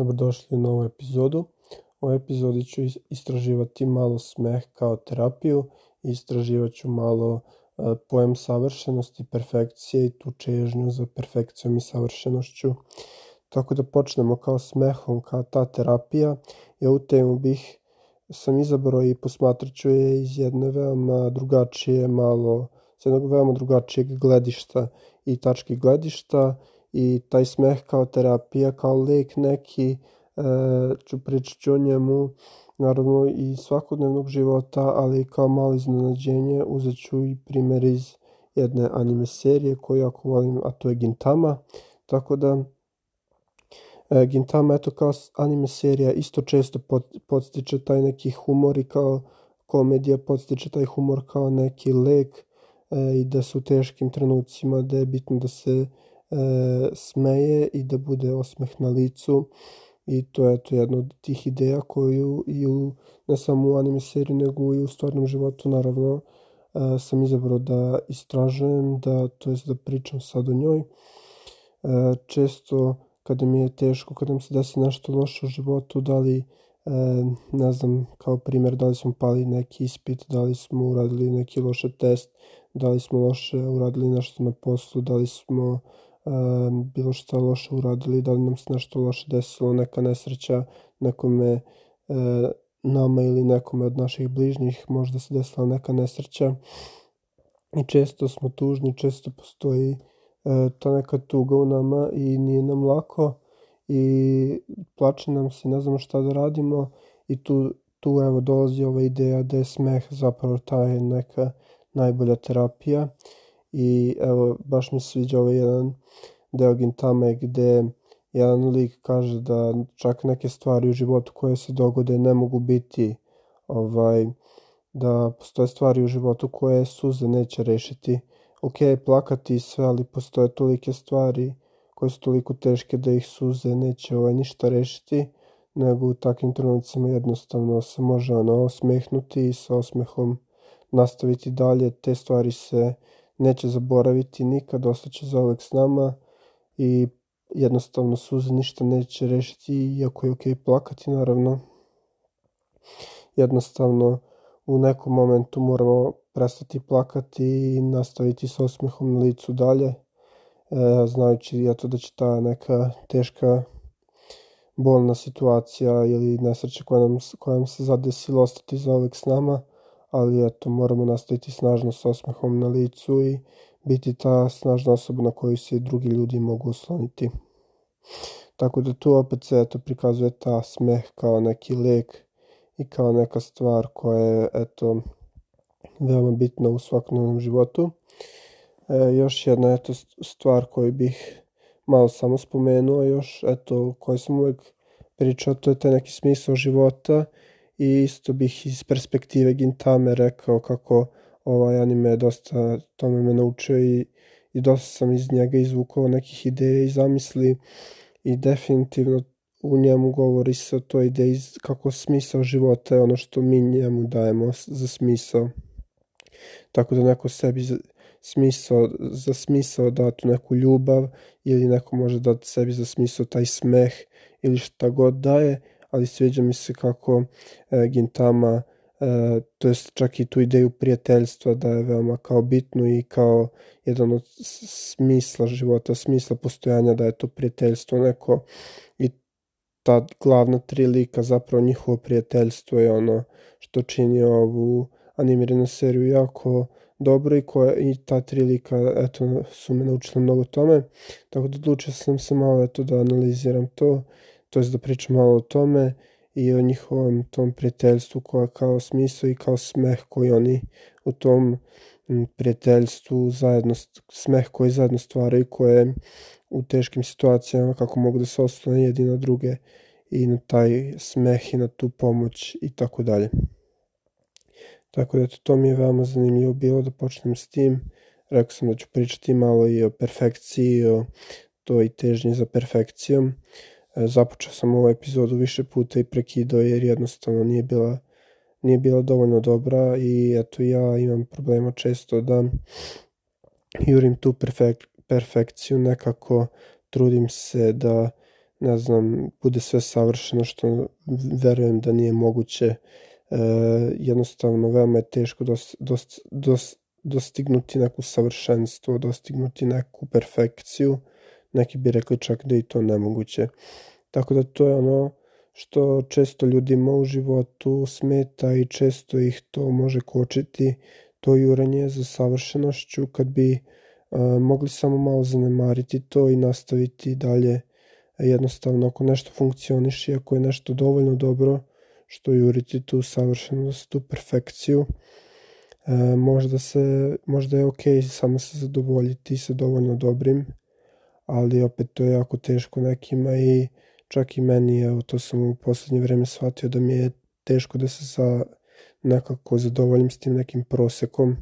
Dobrodošli u novu epizodu. U ovoj epizodi ću istraživati malo smeh kao terapiju istraživat ću malo e, pojem savršenosti, perfekcije i tu čežnju za perfekcijom i savršenošću. Tako da počnemo kao smehom, kao ta terapija. I ovu temu bih sam izabrao i posmatrat ću je iz jedne veoma drugačije malo, iz jednog veoma drugačijeg gledišta i tačke gledišta i taj smeh kao terapija, kao lek neki, e, ću pričati o njemu, naravno i svakodnevnog života, ali kao malo iznenađenje uzet ću i primjer iz jedne anime serije koju jako volim, a to je Gintama, tako da e, Gintama eto kao anime serija isto često podstiče taj neki humor i kao komedija podstiče taj humor kao neki lek e, i da su u teškim trenucima da je bitno da se smeje i da bude osmeh na licu i to je to jedna od tih ideja koju i u, ne samo u anime seriji nego i u stvarnom životu naravno e, sam izabrao da istražujem, da, to jest da pričam sad o njoj. E, često kada mi je teško, kada mi se desi nešto loše u životu, da li, e, ne znam, kao primjer, da li smo pali neki ispit, da li smo uradili neki loše test, da li smo loše uradili nešto na poslu, da li smo bilo šta loše uradili, da li nam se nešto loše desilo, neka nesreća nekome e, nama ili nekome od naših bližnjih, možda se desila neka nesreća. I često smo tužni, često postoji e, ta neka tuga u nama i nije nam lako i plače nam se, ne znamo šta da radimo i tu, tu evo dolazi ova ideja da je smeh zapravo ta neka najbolja terapija i evo baš mi se sviđa ovaj jedan deo Gintame gde jedan lik kaže da čak neke stvari u životu koje se dogode ne mogu biti ovaj da postoje stvari u životu koje suze neće rešiti. Ok, plakati i sve, ali postoje tolike stvari koje su toliko teške da ih suze neće ovaj ništa rešiti, nego u takvim trenucima jednostavno se može ono osmehnuti i sa osmehom nastaviti dalje, te stvari se neće zaboraviti nikad, ostaće za uvek s nama i jednostavno suze ništa neće rešiti, iako je okej okay plakati naravno. Jednostavno u nekom momentu moramo prestati plakati i nastaviti sa osmehom na licu dalje, e, znajući eto da će ta neka teška bolna situacija ili nesreća koja nam, koja nam se zadesila ostati za uvek s nama, ali eto, moramo nastaviti snažno s osmehom na licu i biti ta snažna osoba na koju se drugi ljudi mogu osloniti. Tako da tu opet se eto prikazuje ta smeh kao neki lek i kao neka stvar koja je eto veoma bitna u svakodnevnom životu. E, još jedna eto stvar koju bih malo samo spomenuo, još eto koju sam uvek pričao, to je taj neki smisao života i isto bih iz perspektive Gintame rekao kako ovaj anime dosta tome me naučio i, i dosta sam iz njega izvukao nekih ideja i zamisli i definitivno u njemu govori se o toj ideji kako smisao života je ono što mi njemu dajemo za smisao. Tako da neko sebi za, smisao, za smisao datu neku ljubav ili neko može dati sebi za smisao taj smeh ili šta god daje, ali sviđa mi se kako e, Gintama e, to jest čak i tu ideju prijateljstva da je veoma kao bitno i kao jedan od smisla života, smisla postojanja da je to prijateljstvo neko i ta glavna tri lika zapravo njihovo prijateljstvo je ono što čini ovu animiranu seriju jako dobro i, koja, i ta tri lika eto, su me naučili mnogo tome, tako da odlučio sam se malo eto, da analiziram to to jest da pričam malo o tome i o njihovom tom prijateljstvu koja kao smisao i kao smeh koji oni u tom prijateljstvu zajedno, smeh koji zajedno stvaraju koje u teškim situacijama kako mogu da se ostane jedni druge i na taj smeh i na tu pomoć i tako dalje. Tako da to mi je veoma zanimljivo bilo da počnem s tim. Rekao sam da ću pričati malo i o perfekciji, i o toj težnji za perfekcijom. E, započeo sam ovu epizodu više puta i prekidao jer jednostavno nije bila nije bila dovoljno dobra i eto ja imam problema često da jurim tu perfek, perfekciju nekako trudim se da ne znam, bude sve savršeno što verujem da nije moguće. E, jednostavno, veoma je teško dost, dost, dost, dostignuti neku savršenstvo, dostignuti neku perfekciju. Neki bi rekli čak da i to nemoguće. Tako da to je ono što često ljudima u životu smeta i često ih to može kočiti, to jurenje za savršenošću kad bi a, mogli samo malo zanemariti to i nastaviti dalje jednostavno ako nešto funkcioniše, ako je nešto dovoljno dobro, što juriti tu savršenost, tu perfekciju, e, možda, se, možda je ok samo se zadovoljiti sa dovoljno dobrim, ali opet to je jako teško nekima i čak i meni, evo to sam u poslednje vreme shvatio da mi je teško da se sa nekako zadovoljim s tim nekim prosekom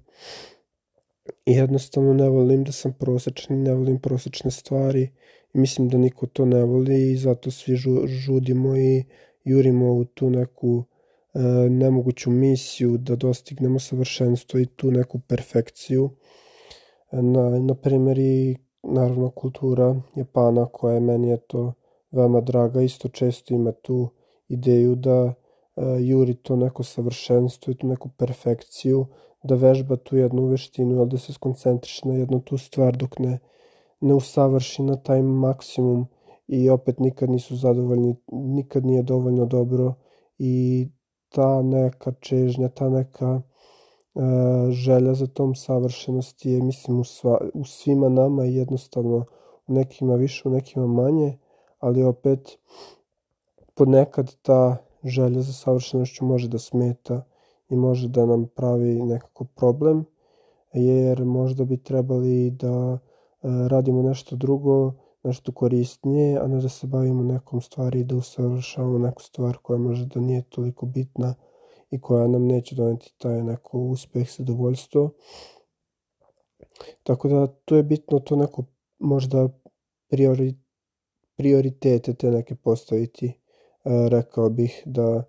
i jednostavno ne volim da sam prosečan ne volim prosečne stvari i mislim da niko to ne voli i zato svi žu, žudimo i jurimo u tu neku e, nemoguću misiju da dostignemo savršenstvo i tu neku perfekciju. Na, na primjer i naravno kultura Japana koja je meni to veoma draga, isto često ima tu ideju da e, juri to neko savršenstvo i tu neku perfekciju, da vežba tu jednu veštinu, ali da se skoncentriše na jednu tu stvar dok ne, ne usavrši na taj maksimum i opet nikad nisu zadovoljni, nikad nije dovoljno dobro i ta neka čežnja, ta neka želja za tom savršenosti je mislim u, sva, u svima nama jednostavno u nekima više, u nekima manje, ali opet ponekad ta želja za savršenošću može da smeta i može da nam pravi nekako problem, jer možda bi trebali da e, radimo nešto drugo, nešto korisnije, a ne da se bavimo nekom stvari i da usavršavamo neku stvar koja može da nije toliko bitna i koja nam neće doneti taj neko uspeh, zadovoljstvo. Tako da tu je bitno to neko možda priori, prioritete te neke postaviti. E, rekao bih da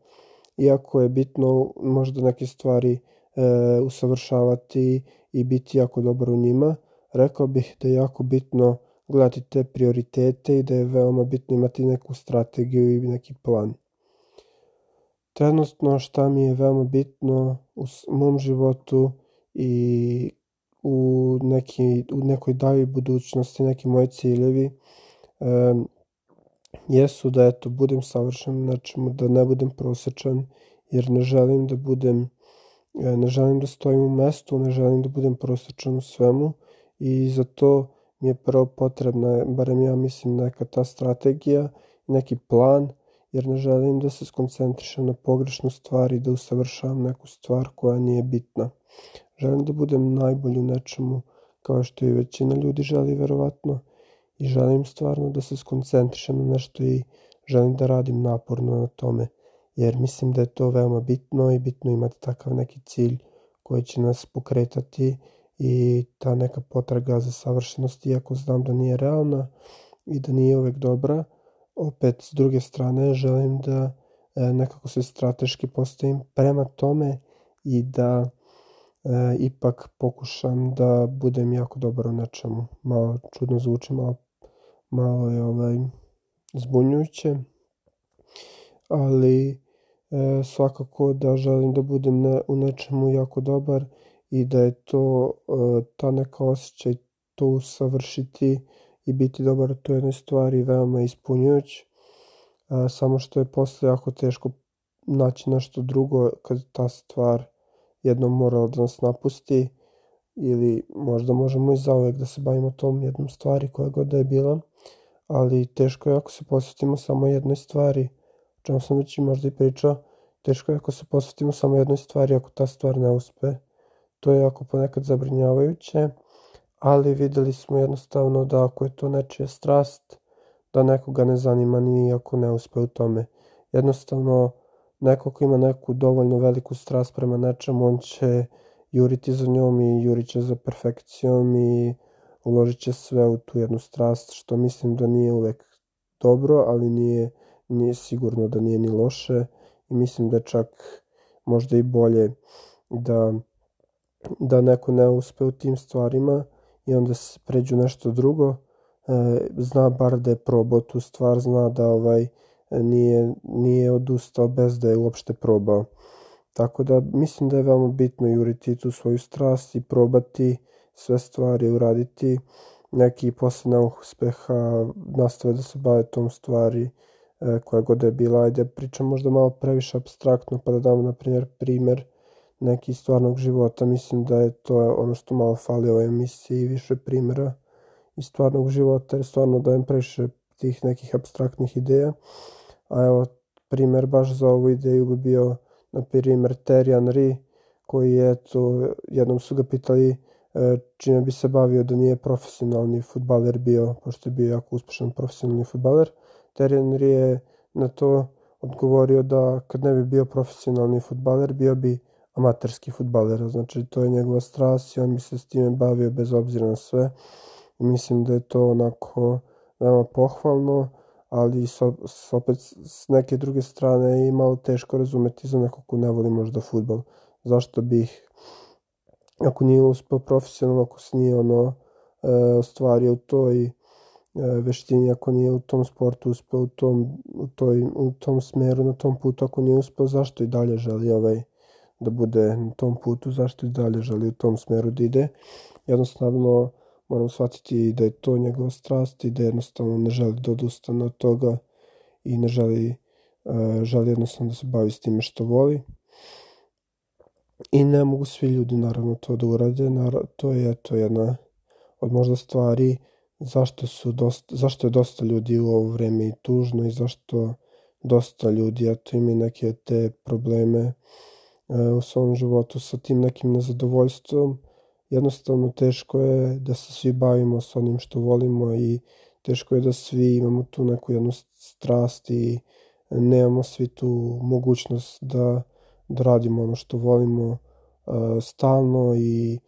iako je bitno možda neke stvari e, usavršavati i biti jako dobro u njima, rekao bih da je jako bitno gledati te prioritete i da je veoma bitno imati neku strategiju i neki plan. Trenutno šta mi je veoma bitno u mom životu i u, neki, u nekoj daljoj budućnosti, neki moji ciljevi, e, jesu da eto, budem savršen na čemu, da ne budem prosečan, jer ne želim da budem, e, ne želim da stojim u mestu, ne želim da budem prosečan u svemu i za to mi je prvo potrebna, barem ja mislim, neka ta strategija, neki plan, jer ne želim da se skoncentrišem na pogrešnu stvar i da usavršavam neku stvar koja nije bitna. Želim da budem najbolji u nečemu, kao što i većina ljudi želi verovatno, i želim stvarno da se skoncentrišem na nešto i želim da radim naporno na tome, jer mislim da je to veoma bitno i bitno imati takav neki cilj koji će nas pokretati i ta neka potraga za savršenost, iako znam da nije realna i da nije uvek dobra, opet s druge strane želim da e, nekako se strateški postavim prema tome i da e, ipak pokušam da budem jako dobar u nečemu. Malo čudno zvuči, malo, malo je ovaj, zbunjujuće, ali e, svakako da želim da budem ne, u nečemu jako dobar i da je to e, ta neka osjećaj to usavršiti i biti dobar u toj jednoj stvari veoma ispunjujuć. E, samo što je posle jako teško naći nešto drugo kad ta stvar jednom morala da nas napusti ili možda možemo i zauvek da se bavimo tom jednom stvari koja god da je bila, ali teško je ako se posvetimo samo jednoj stvari, o čemu sam već i možda i pričao, teško je ako se posvetimo samo jednoj stvari ako ta stvar ne uspe To je jako ponekad zabrinjavajuće, ali videli smo jednostavno da ako je to nečija strast, da nekoga ne zanima ni ako ne uspe u tome. Jednostavno, neko ko ima neku dovoljno veliku strast prema nečemu, on će juriti za njom i jurit će za perfekcijom i uložit će sve u tu jednu strast, što mislim da nije uvek dobro, ali nije, nije sigurno da nije ni loše i mislim da je čak možda i bolje da da neko ne uspe u tim stvarima i onda se pređu nešto drugo, zna bar da je probao tu stvar, zna da ovaj nije, nije odustao bez da je uopšte probao. Tako da mislim da je veoma bitno juriti tu svoju strast i probati sve stvari uraditi. Neki posle neuspeha nastave da se bave tom stvari e, koja god je bila. Ajde, pričam možda malo previše abstraktno pa da dam na primjer primer neki stvarnog života. Mislim da je to ono što malo fali ovoj emisiji, više primjera iz stvarnog života, jer stvarno dajem previše tih nekih abstraktnih ideja. A evo, primer baš za ovu ideju bi bio, na primjer, Terry Henry, koji je, to, jednom su ga pitali e, čime bi se bavio da nije profesionalni futbaler bio, pošto je bio jako uspešan profesionalni futbaler. Terry Henry je na to odgovorio da kad ne bi bio profesionalni futbaler, bio bi amaterski futbaler, znači to je njegova strast i on bi se s time bavio bez obzira na sve. I mislim da je to onako veoma pohvalno, ali so, so opet s neke druge strane je malo teško razumeti za nekog ko ne voli možda futbol. Zašto bih, ako nije uspeo profesionalno, ako se nije ono e, ostvario u toj e, veštini, ako nije u tom sportu uspeo u tom, u, toj, u tom smeru, na tom putu, ako nije uspeo, zašto i dalje želi ovaj da bude na tom putu, zašto i dalje želi u tom smeru da ide. Jednostavno, moram shvatiti da je to njegova strast i da jednostavno ne želi da odustane od toga i ne želi, uh, želi jednostavno da se bavi s time što voli. I ne mogu svi ljudi naravno to da urade, naravno, to je to jedna od možda stvari zašto, su dosta, zašto je dosta ljudi u ovo vreme i tužno i zašto dosta ljudi eto ima neke te probleme u svom životu sa tim nekim nezadovoljstvom. Jednostavno teško je da se svi bavimo sa onim što volimo i teško je da svi imamo tu neku jednu strast i nemamo svi tu mogućnost da, da radimo ono što volimo uh, stalno i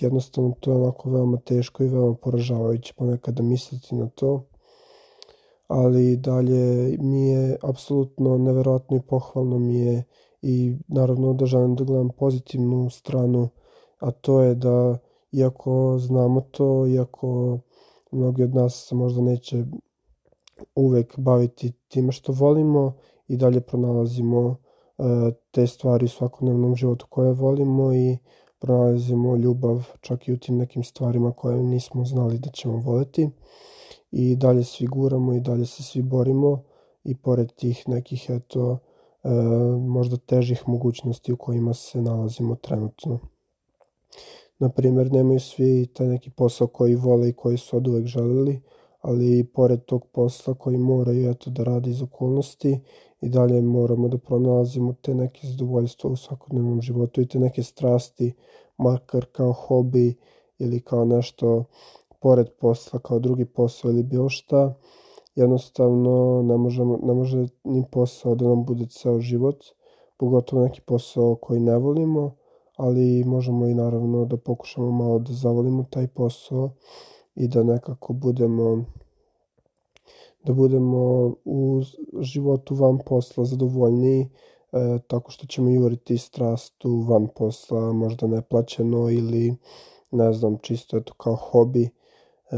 jednostavno to je onako veoma teško i veoma poražavajuće ponekada misliti na to. Ali dalje mi je apsolutno neverovatno i pohvalno mi je i naravno da želim da gledam pozitivnu stranu a to je da iako znamo to, iako mnogi od nas se možda neće uvek baviti time što volimo i dalje pronalazimo e, te stvari u svakodnevnom životu koje volimo i pronalazimo ljubav čak i u tim nekim stvarima koje nismo znali da ćemo voleti. I dalje svi guramo i dalje se svi borimo i pored tih nekih eto možda težih mogućnosti u kojima se nalazimo trenutno. Na primjer, nemaju svi taj neki posao koji vole i koji su od uvek želeli, ali pored tog posla koji moraju eto da radi iz okolnosti i dalje moramo da pronalazimo te neke zadovoljstva u svakodnevnom životu i te neke strasti, makar kao hobi ili kao nešto pored posla, kao drugi posao ili bilo šta, jednostavno ne, možemo, ne može ni posao da nam bude ceo život, pogotovo neki posao koji ne volimo, ali možemo i naravno da pokušamo malo da zavolimo taj posao i da nekako budemo da budemo u životu van posla zadovoljniji e, tako što ćemo juriti strastu van posla, možda neplaćeno ili ne znam, čisto eto kao hobi. E,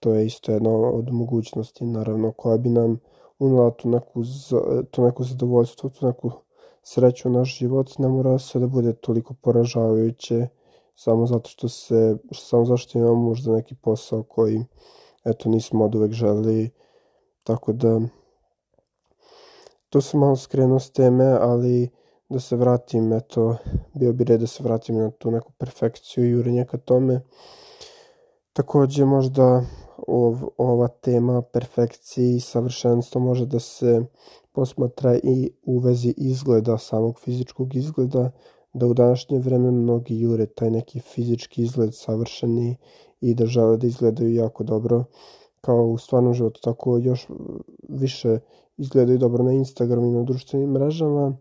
to je isto jedna od mogućnosti naravno koja bi nam unela tu neku, tu neku zadovoljstvo, tu neku sreću u naš život. Ne mora sve da bude toliko poražavajuće samo zato što se, samo zato što imamo možda neki posao koji eto nismo od uvek želi tako da to sam malo skrenuo s teme ali da se vratim eto bio bi red da se vratim na tu neku perfekciju i jurenje ka tome takođe možda ov, ova tema perfekcije i savršenstva može da se posmatra i u vezi izgleda, samog fizičkog izgleda, da u današnje vreme mnogi jure taj neki fizički izgled savršeni i da žele da izgledaju jako dobro kao u stvarnom životu, tako još više izgledaju dobro na Instagramu i na društvenim mrežama,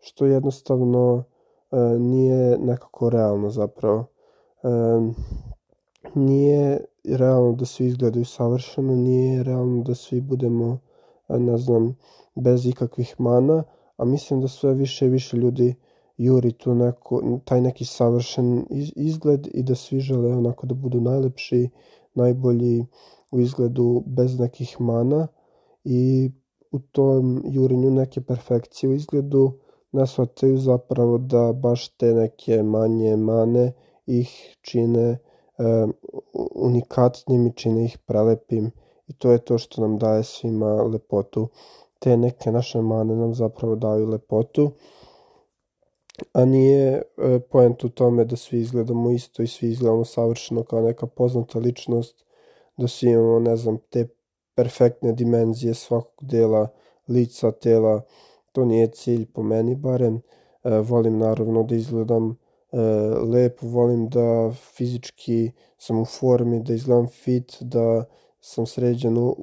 što jednostavno e, nije nekako realno zapravo. E, nije realno da svi izgledaju savršeno, nije realno da svi budemo, ne znam, bez ikakvih mana, a mislim da sve više i više ljudi juri tu neko, taj neki savršen izgled i da svi žele onako da budu najlepši, najbolji u izgledu bez nekih mana i u tom jurenju neke perfekcije u izgledu ne shvataju zapravo da baš te neke manje mane ih čine e, unikatnim i čine ih prelepim i to je to što nam daje svima lepotu. Te neke naše mane nam zapravo daju lepotu, a nije e, poent u tome da svi izgledamo isto i svi izgledamo savršeno kao neka poznata ličnost, da svi imamo, ne znam, te perfektne dimenzije svakog dela lica, tela, to nije cilj po meni barem. E, volim naravno da izgledam lepo, volim da fizički sam u formi, da izgledam fit, da sam sređeno,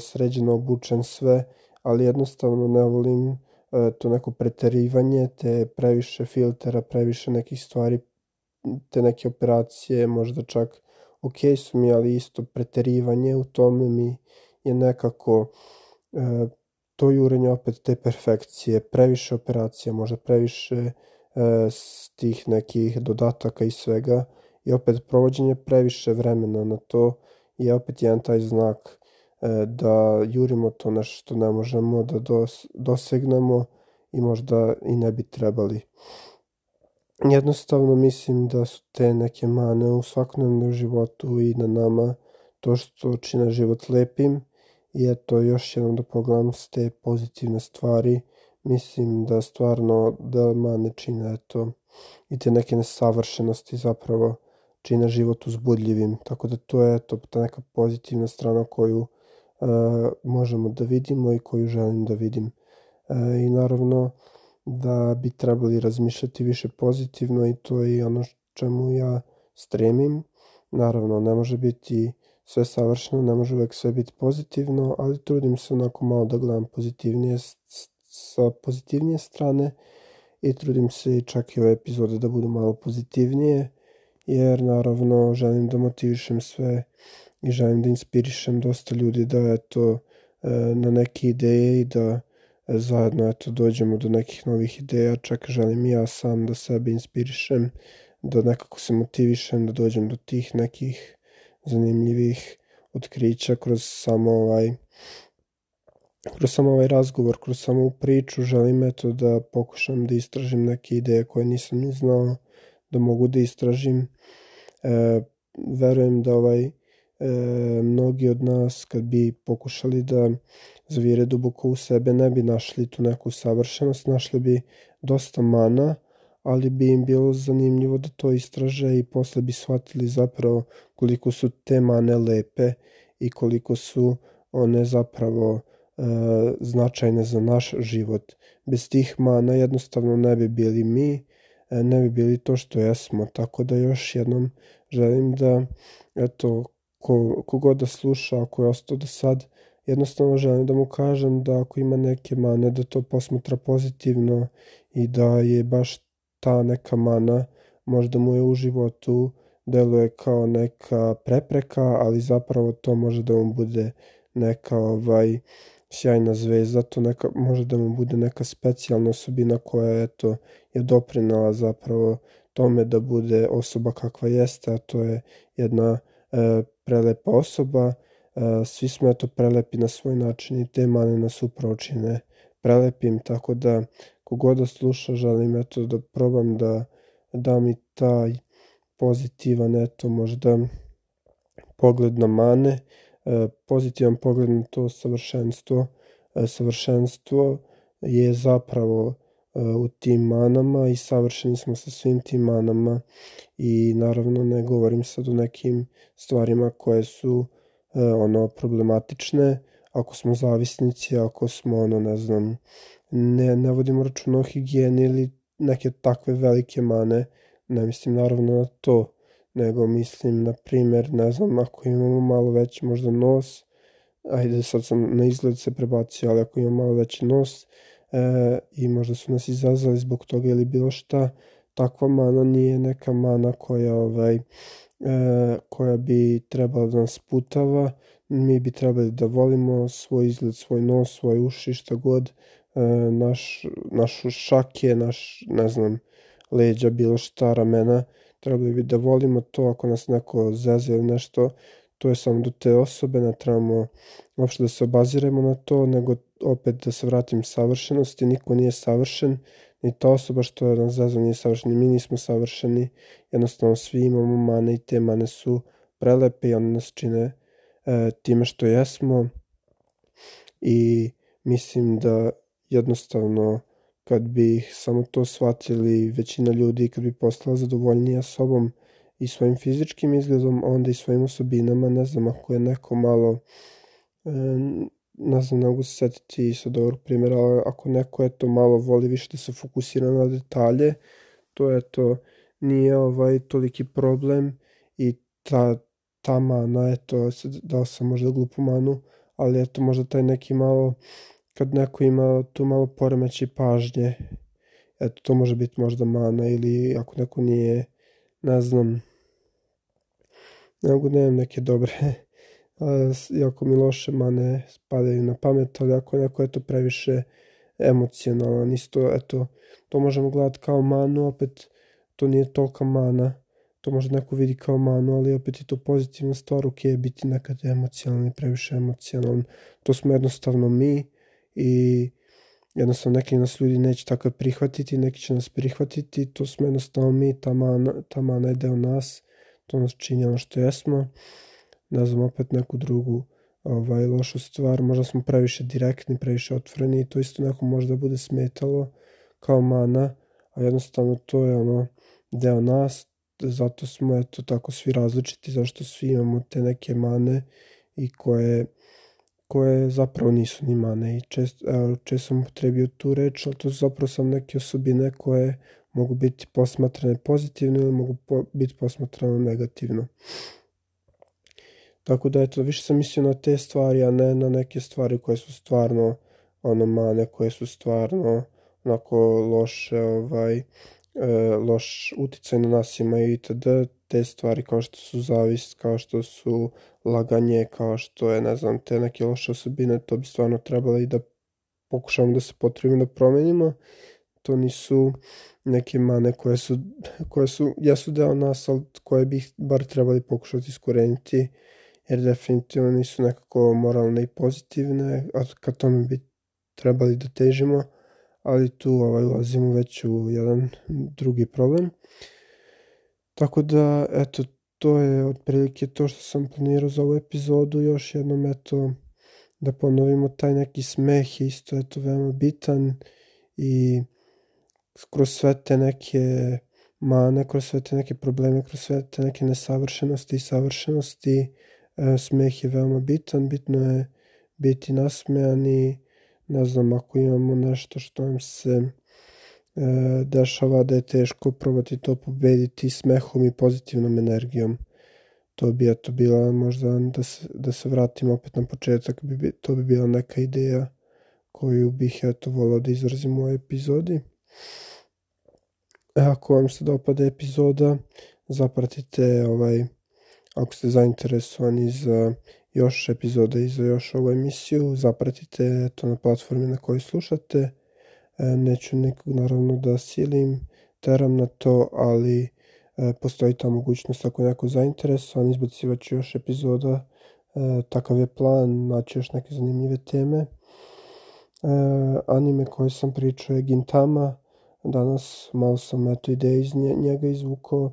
sređeno obučen sve, ali jednostavno ne volim e, to neko preterivanje, te previše filtera, previše nekih stvari, te neke operacije, možda čak ok su mi, ali isto preterivanje u tome mi je nekako to jurenje opet te perfekcije, previše operacija, možda previše e, tih nekih dodataka i svega i opet provođenje previše vremena na to je opet jedan taj znak e, da jurimo to nešto što ne možemo da dos, dosegnemo i možda i ne bi trebali. Jednostavno mislim da su te neke mane u svakodnevnom životu i na nama to što čine život lepim i eto još jednom da pogledam s te pozitivne stvari mislim da stvarno da mane čine eto i te neke nesavršenosti zapravo čine život uzbudljivim. Tako da to je eto ta neka pozitivna strana koju e, možemo da vidimo i koju želim da vidim. E, i naravno da bi trebali razmišljati više pozitivno i to je ono čemu ja stremim. Naravno ne može biti sve savršeno, ne može uvek sve biti pozitivno, ali trudim se onako malo da gledam pozitivnije sa pozitivnije strane i trudim se i čak i ove epizode da budu malo pozitivnije, jer naravno želim da motivišem sve i želim da inspirišem dosta ljudi da eto e, na neke ideje i da e, zajedno eto dođemo do nekih novih ideja, čak želim i ja sam da sebe inspirišem, da nekako se motivišem da dođem do tih nekih zanimljivih otkrića kroz samo ovaj kroz samo ovaj razgovor, kroz samo priču, želim eto da pokušam da istražim neke ideje koje nisam ni znao da mogu da istražim. E, verujem da ovaj e, mnogi od nas kad bi pokušali da zavire duboko u sebe ne bi našli tu neku savršenost, našli bi dosta mana, ali bi im bilo zanimljivo da to istraže i posle bi shvatili zapravo koliko su te mane lepe i koliko su one zapravo značajne za naš život. Bez tih mana jednostavno ne bi bili mi, e, ne bi bili to što jesmo, tako da još jednom želim da, eto, ko, kogod da sluša, ako je ostao do sad, jednostavno želim da mu kažem da ako ima neke mane, da to posmatra pozitivno i da je baš ta neka mana možda mu je u životu deluje kao neka prepreka, ali zapravo to može da mu bude neka ovaj sjajna zvezda, to neka, može da mu bude neka specijalna osobina koja eto, je doprinala zapravo tome da bude osoba kakva jeste, a to je jedna e, prelepa osoba. E, svi smo eto prelepi na svoj način i te mane nas upravo čine prelepim, tako da kogod da sluša želim eto da probam da dam i taj pozitivan eto možda pogled na mane, pozitivan pogled na to savršenstvo. E, savršenstvo je zapravo e, u tim manama i savršeni smo sa svim tim manama. I naravno ne govorim sad o nekim stvarima koje su ono problematične, ako smo zavisnici, ako smo ono ne znam ne, ne vodimo računa o higijeni ili neke takve velike mane, ne mislim naravno na to, nego mislim, na primjer, ne znam, ako imamo malo veći možda nos, ajde sad sam na izgled se prebacio, ali ako imamo malo veći nos e, i možda su nas izazvali zbog toga ili bilo šta, takva mana nije neka mana koja ovaj, e, koja bi trebala da nas putava, mi bi trebali da volimo svoj izgled, svoj nos, svoje uši, šta god, e, naš, naš šake, naš, ne znam, leđa, bilo šta, ramena, trebali bi da volimo to ako nas neko zeze ili nešto, to je samo do te osobe, ne trebamo uopšte da se obaziremo na to, nego opet da se vratim savršenosti, niko nije savršen, ni ta osoba što je nas zazva nije savršena, mi nismo savršeni, jednostavno svi imamo mane i te mane su prelepe i one nas čine e, time što jesmo i mislim da jednostavno kad bi samo to shvatili većina ljudi, kad bi postala zadovoljnija sobom i svojim fizičkim izgledom, onda i svojim osobinama, ne znam, ako je neko malo, e, ne znam, ne mogu se setiti sa dobrog primjera, ali ako neko eto malo voli više da se fokusira na detalje, to je to nije ovaj toliki problem i ta, ta mana, eto, dao sam možda glupu manu, ali eto možda taj neki malo kad neko ima tu malo poremeći pažnje, eto, to može biti možda mana ili ako neko nije, ne znam, ne mogu nemam neke dobre, jako mi loše mane spadaju na pamet, ali ako neko je to previše emocionalan, isto, eto, to možemo gledati kao manu, opet to nije tolika mana, to može neko vidi kao manu, ali opet je to pozitivna stvar, ok, biti nekad emocionalni, previše emocionalan, to smo jednostavno mi, i jednostavno neki nas ljudi neće tako prihvatiti, neki će nas prihvatiti, to smo jednostavno mi, ta mana, ta mana je deo nas, to nas čini ono što jesmo, ne znam opet neku drugu ovaj, lošu stvar, možda smo previše direktni, previše otvoreni i to isto nekom možda bude smetalo kao mana, a jednostavno to je ono deo nas, zato smo eto tako svi različiti, zašto svi imamo te neke mane i koje koje zapravo nisu ni mane i čest, evo, često sam upotrebio tu reč, ali to su zapravo sam neke osobine koje mogu biti posmatrane pozitivno ili mogu po, biti posmatrane negativno. Tako da eto, više sam mislio na te stvari, a ne na neke stvari koje su stvarno ono mane, koje su stvarno onako loše, ovaj, e, loš uticaj na nas imaju itd te stvari kao što su zavist, kao što su laganje, kao što je, ne znam, te neke loše osobine, to bi stvarno trebalo i da pokušamo da se potrebimo da promenimo. To nisu neke mane koje su, koje su, jesu deo nas, ali koje bi bar trebali pokušati iskoreniti, jer definitivno nisu nekako moralne i pozitivne, a ka tome bi trebali da težimo, ali tu ovaj, ulazimo već u jedan drugi problem. Tako da, eto, to je otprilike to što sam planirao za ovu epizodu. Još jednom, eto, da ponovimo taj neki smeh je isto, eto, veoma bitan i kroz sve te neke mane, kroz sve te neke probleme, kroz sve te neke nesavršenosti i savršenosti, e, smeh je veoma bitan, bitno je biti nasmejan i ne znam, ako imamo nešto što nam se dešava da je teško probati to pobediti smehom i pozitivnom energijom. To bi eto bila možda da se, da se vratim opet na početak, bi, to bi bila neka ideja koju bih eto volao da izrazim u ovoj epizodi. E, ako vam se dopada epizoda, zapratite ovaj, ako ste zainteresovani za još epizoda i za još ovu emisiju, zapratite to na platformi na kojoj slušate E, neću nikog naravno da silim, teram na to, ali e, postoji ta mogućnost ako je neko zainteresovan, izbacivat ću još epizoda, e, takav je plan, naći još neke zanimljive teme. Anime koji sam pričao je Gintama, danas malo sam eto ideje iz njega izvukao,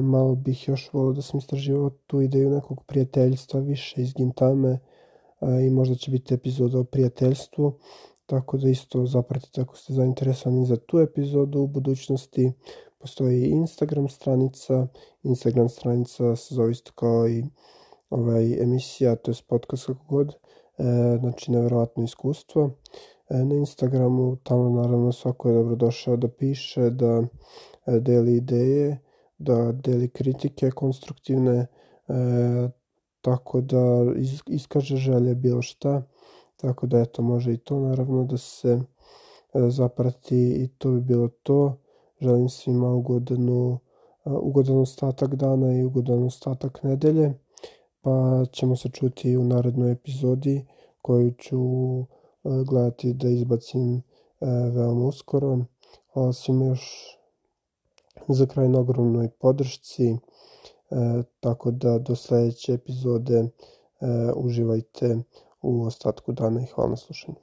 malo bih još volio da sam istraživao tu ideju nekog prijateljstva više iz Gintame. I možda će biti epizoda o prijateljstvu tako da isto zapratite ako ste zainteresovani za tu epizodu u budućnosti. Postoji Instagram stranica, Instagram stranica se zove isto kao i ovaj, emisija, to je podcast kako god, e, znači nevjerovatno iskustvo. E, na Instagramu tamo naravno svako je dobro došao da piše, da e, deli ideje, da deli kritike konstruktivne, e, tako da iskaže želje bilo šta Tako da eto može i to naravno da se e, zaprati i to bi bilo to. Želim svima ugodanu, e, ugodan ostatak dana i ugodan ostatak nedelje. Pa ćemo se čuti u narednoj epizodi koju ću e, gledati da izbacim veoma uskoro. Hvala svima još za kraj na ogromnoj podršci. tako da do sledeće epizode uživajte u ostatku dana i hvala na slušanju.